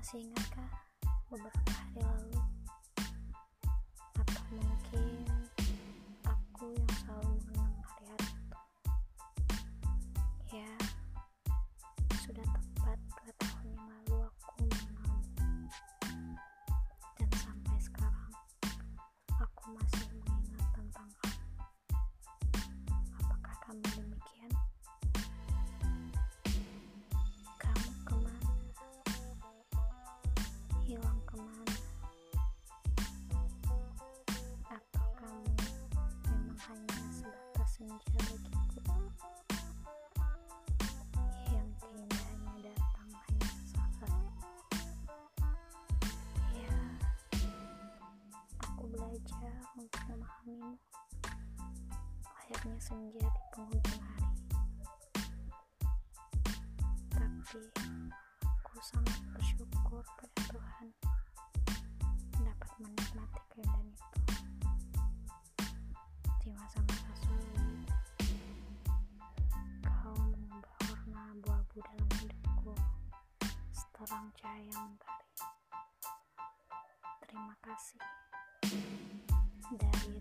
Masih ingatkah beberapa hari lalu? Bagiku? Yang keindahannya datang hanya sesaat. Ya, aku belajar untuk memahamimu. Layaknya senja di penghujung hari. Tapi aku sangat bersyukur pada Tuhan seterang cahaya mentari terima kasih. Dari